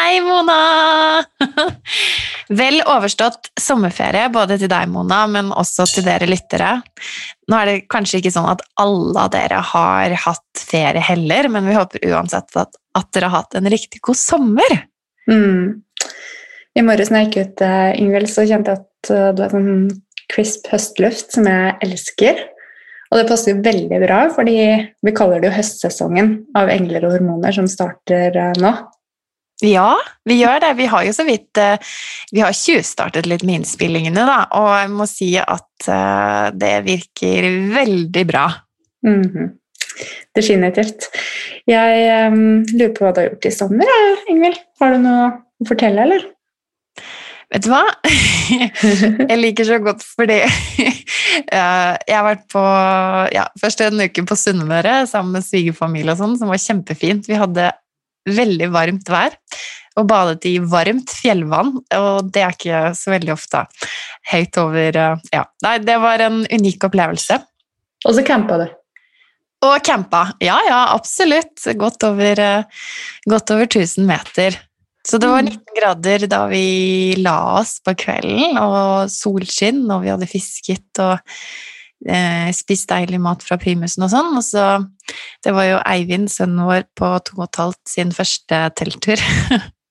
Hei, Mona! Vel overstått sommerferie, både til deg, Mona, men også til dere lyttere. Nå er det kanskje ikke sånn at alle av dere har hatt ferie heller, men vi håper uansett at, at dere har hatt en riktig god sommer. Mm. I morges når jeg gikk ut, eh, Ingvild, så kjente jeg at eh, du har sånn crisp høstluft som jeg elsker. Og det passer jo veldig bra, fordi vi kaller det jo høstsesongen av engler og hormoner som starter eh, nå. Ja, vi gjør det. Vi har jo så vidt eh, Vi har tjuvstartet litt med innspillingene, da, og jeg må si at eh, det virker veldig bra. Mm -hmm. Definitivt. Jeg um, lurer på hva du har gjort i sommer, Ingvild. Har du noe å fortelle, eller? Vet du hva? jeg liker så godt fordi jeg har vært på ja, først en uke på Sunnmøre sammen med svigerfamilie og sånn, som var kjempefint. Vi hadde veldig varmt vær og badet i varmt fjellvann, og det er ikke så veldig ofte høyt over eh, Ja. Nei, det var en unik opplevelse. Og så campa du? Og campa. Ja, ja, absolutt. Godt over, eh, godt over 1000 meter. Så det var 19 mm. grader da vi la oss på kvelden, og solskinn, og vi hadde fisket og eh, spist deilig mat fra primusen og sånn. Og så Det var jo Eivind, sønnen vår, på to og et halvt sin første telttur.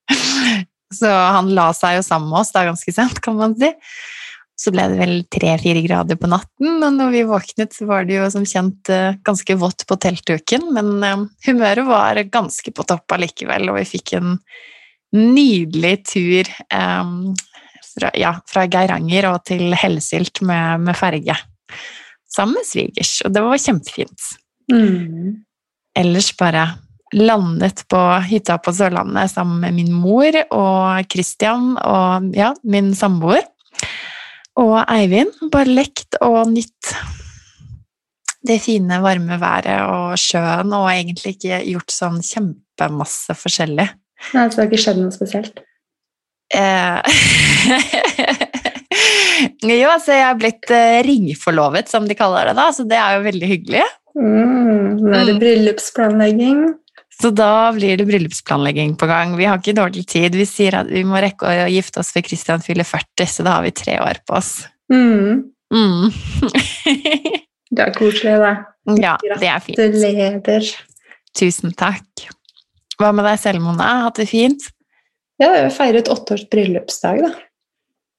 så han la seg jo sammen med oss da ganske sent, kan man si. Så ble det vel tre-fire grader på natten, og når vi våknet, så var det jo som kjent eh, ganske vått på teltduken, men eh, humøret var ganske på topp allikevel, og vi fikk en nydelig tur um, fra, ja, fra, Geiranger og til Hellesylt med, med ferge sammen med svigers, og det var kjempefint. Mm. Ellers bare landet på hytta på Sørlandet sammen med min mor og Christian og ja, min samboer. Og Eivind. Bare lekt og nytt det fine, varme været og sjøen, og egentlig ikke gjort sånn kjempemasse forskjellig. Nei, Så det har ikke skjedd noe spesielt? Eh, jo, altså jeg er blitt eh, ringforlovet, som de kaller det da, så det er jo veldig hyggelig. Mm, nå er det Mm. bryllupsplanlegging. Så da blir det bryllupsplanlegging på gang. Vi har ikke dårlig tid. Vi sier at vi må rekke å gifte oss før Christian fyller 40, så da har vi tre år på oss. Mm, Mm. det er koselig, da. ja, det er fint. Gratulerer. Tusen takk. Hva med deg selv, Mona? Hatt det fint? Ja, vi har feiret åtte års bryllupsdag, da.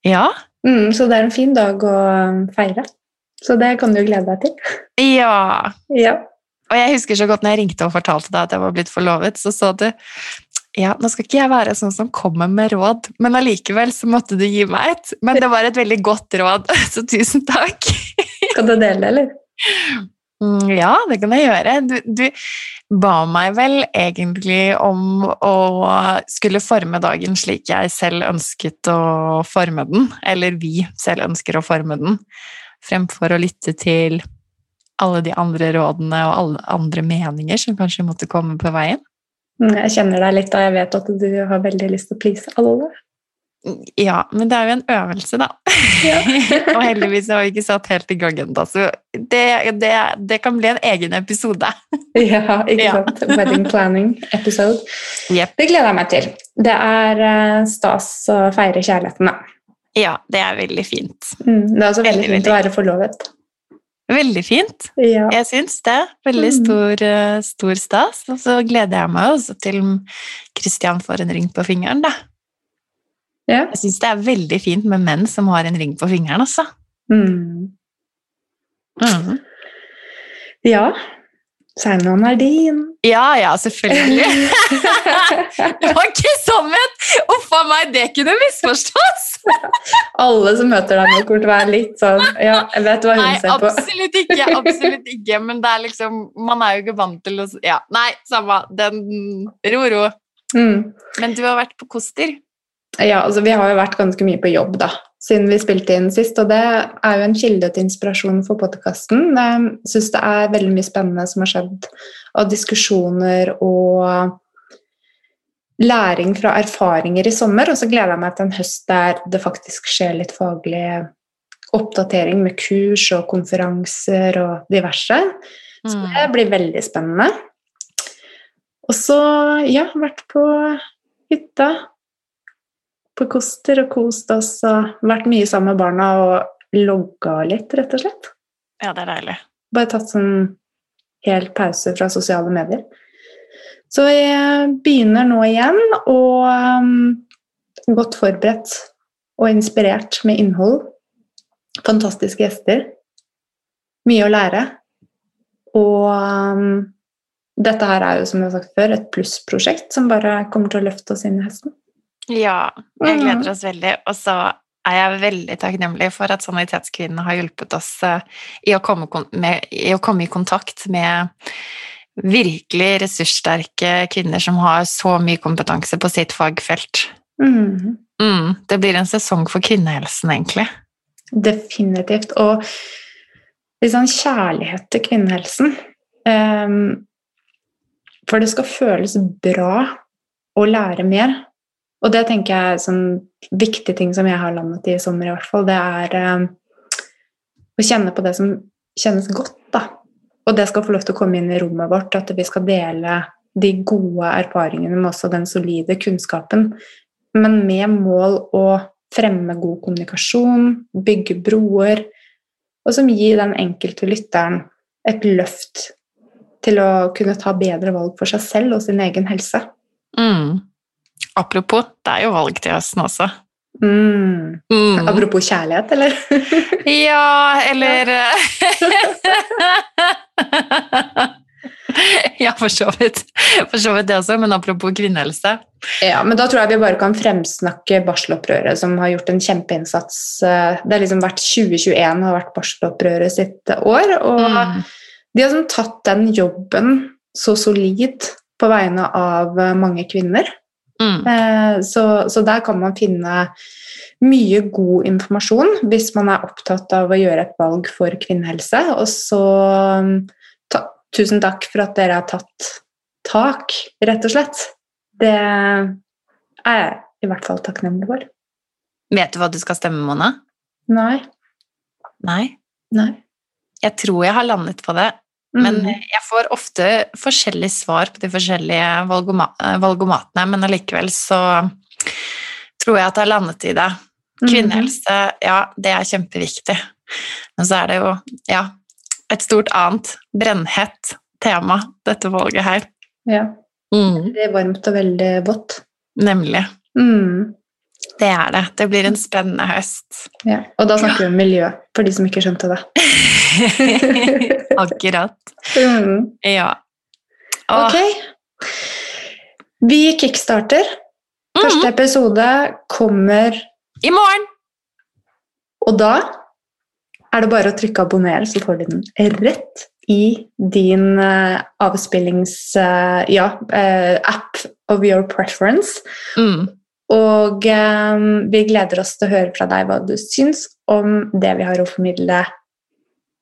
Ja? Mm, så det er en fin dag å um, feire. Så det kan du glede deg til. Ja. Ja. Og jeg husker så godt når jeg ringte og fortalte deg at jeg var blitt forlovet, så sa du ja, nå skal ikke jeg være sånn som kommer med råd, men allikevel så måtte du gi meg et. Men det var et veldig godt råd, så tusen takk. Skal du dele, eller? Mm, Ja, det kan jeg gjøre. Du, du ba meg vel egentlig om å skulle forme dagen slik jeg selv ønsket å forme den, eller vi selv ønsker å forme den, fremfor å lytte til alle de andre rådene og alle andre meninger som kanskje måtte komme på veien. Mm, Jeg kjenner deg litt, og jeg vet at du har veldig lyst til å please alle. Ja, men det er jo en øvelse, da. Ja. og heldigvis har vi ikke satt helt i gang ennå, så det, det, det kan bli en egen episode. Ja, ikke Ja. sant? Wedding planning episode. Yep. Det gleder jeg meg til. Det er eh, stas å feire kjærligheten, da. Ja, det er veldig fint. Mm, det er også veldig, Veldig, fint å være forlovet. Veldig fint. Ja. Jeg syns det. Veldig Mm. stor, eh, stor stas. Og så gleder jeg meg også til Christian får en ring på fingeren, da. Ja. Jeg syns det er veldig fint med menn som har en ring på fingeren, altså. Mm. Mm. ja. Sign-on er din. Ja, ja, selvfølgelig. Det var ikke sånn! Uff a meg, det kunne misforstås! Alle som møter deg nå, kommer til å være litt sånn Ja, jeg vet hva hun Nei, ser på. absolutt ikke. Absolutt ikke. Men det er liksom Man er jo ikke vant til å Ja, nei, samme. Den Ro, ro. Mm. Men du har vært på Koster. Ja, altså vi har jo vært ganske mye på jobb, da, siden vi spilte inn sist. Og det er jo en kilde til inspirasjon for podkasten. Jeg syns det er veldig mye spennende som har skjedd av diskusjoner og læring fra erfaringer i sommer. Og så gleder jeg meg til en høst der det faktisk skjer litt faglig oppdatering med kurs og konferanser og diverse. Så Mm. det blir veldig spennende. Og så, ja, vært på hytta på Koster og kost oss og vært mye sammen med barna og logga litt, rett og slett. Ja, det er deilig. Bare tatt sånn hel pause fra sosiale medier. Så jeg begynner nå igjen og um, godt forberedt og inspirert med innhold. Fantastiske gjester. Mye å lære. Og um, dette her er jo, som jeg har sagt før, et plussprosjekt som bare kommer til å løfte oss inn i høsten. Ja, jeg Mhm. gleder oss veldig. Og så er jeg veldig takknemlig for at Sanitetskvinnene har hjulpet oss eh, i å komme, med, i, å komme i kontakt med virkelig ressurssterke kvinner som har så mye kompetanse på sitt fagfelt. Mm. Mm, det blir en sesong for kvinnehelsen, egentlig. Definitivt. Og litt sånn kjærlighet til kvinnehelsen. Um, for det skal føles bra å lære mer. Og det tenker jeg er sånn viktig ting som jeg har landet i i sommer, i hvert fall. Det er ehm, å kjenne på det som kjennes godt, da. Og det skal få lov til å komme inn i rommet vårt, at vi skal dele de gode erfaringene med også den solide kunnskapen, men med mål å fremme god kommunikasjon, bygge broer, og som gir den enkelte lytteren et løft til å kunne ta bedre valg for seg selv og sin egen helse. Mm. Apropos, det er jo valg til høsten også. Mm. Mm. Apropos kjærlighet, eller? Ja, eller Ja, for så vidt. For så vidt det også, men apropos kvinnehelse. Ja, men da tror jeg vi bare kan fremsnakke barselopprøret, som har gjort en kjempeinnsats. Det har liksom vært 2021 har vært barselopprøret sitt år, og Mm. de har sånn tatt den jobben så solid på vegne av mange kvinner. Mm. Eh, Så, så der kan man finne mye god informasjon hvis man er opptatt av å gjøre et valg for kvinnehelse. Og så um, ta, tusen takk for at dere har tatt tak, rett og slett. Det er jeg i hvert fall takknemlig for. Vet du hva du skal stemme, Mona? Nei. Nei. Nei. Jeg tror jeg har landet på det, men Mm. jeg får ofte forskjellige svar på de forskjellige valgoma valgomatene, men allikevel så tror jeg at jeg har landet i det. Kvinnehelse, ja, det er kjempeviktig. Men så er det jo, ja, et stort annet brennhett tema, dette valget her. Ja. Det er varmt og veldig vått. Nemlig. Mm. Det er det. Det blir en spennende høst. Ja. Og da snakker vi om miljø, for de som ikke skjønte det. Akkurat. Mm. Ja. Og... Ok. Vi kickstarter. Første episode kommer, I morgen! og da er det bare å trykke abonner, så får du den rett i din uh, avspillings... Uh, ja, uh, app of your preference. Mm. Og eh, vi gleder oss til å høre fra deg hva du syns om det vi har å formidle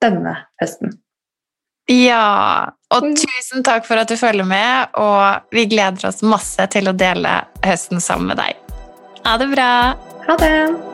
denne høsten. Ja, og tusen takk for at du følger med, og vi gleder oss masse til å dele høsten sammen med deg. Ha det bra! Ha det!